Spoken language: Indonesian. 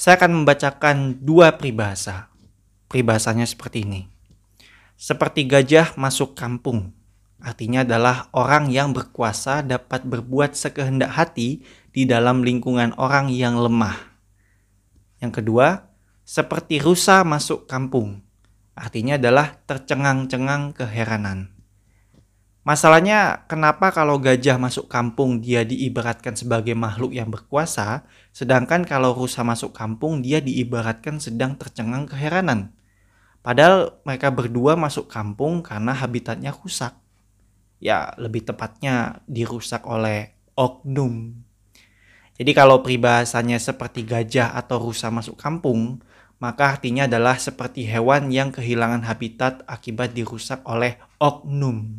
Saya akan membacakan dua peribahasa. Peribahasanya seperti ini. Seperti gajah masuk kampung. Artinya adalah orang yang berkuasa dapat berbuat sekehendak hati di dalam lingkungan orang yang lemah. Yang kedua, seperti rusa masuk kampung. Artinya adalah tercengang-cengang keheranan. Masalahnya, kenapa kalau gajah masuk kampung dia diibaratkan sebagai makhluk yang berkuasa, sedangkan kalau rusa masuk kampung dia diibaratkan sedang tercengang keheranan? Padahal mereka berdua masuk kampung karena habitatnya rusak. Ya, lebih tepatnya dirusak oleh oknum. Jadi kalau peribahasanya seperti gajah atau rusa masuk kampung, maka artinya adalah seperti hewan yang kehilangan habitat akibat dirusak oleh oknum.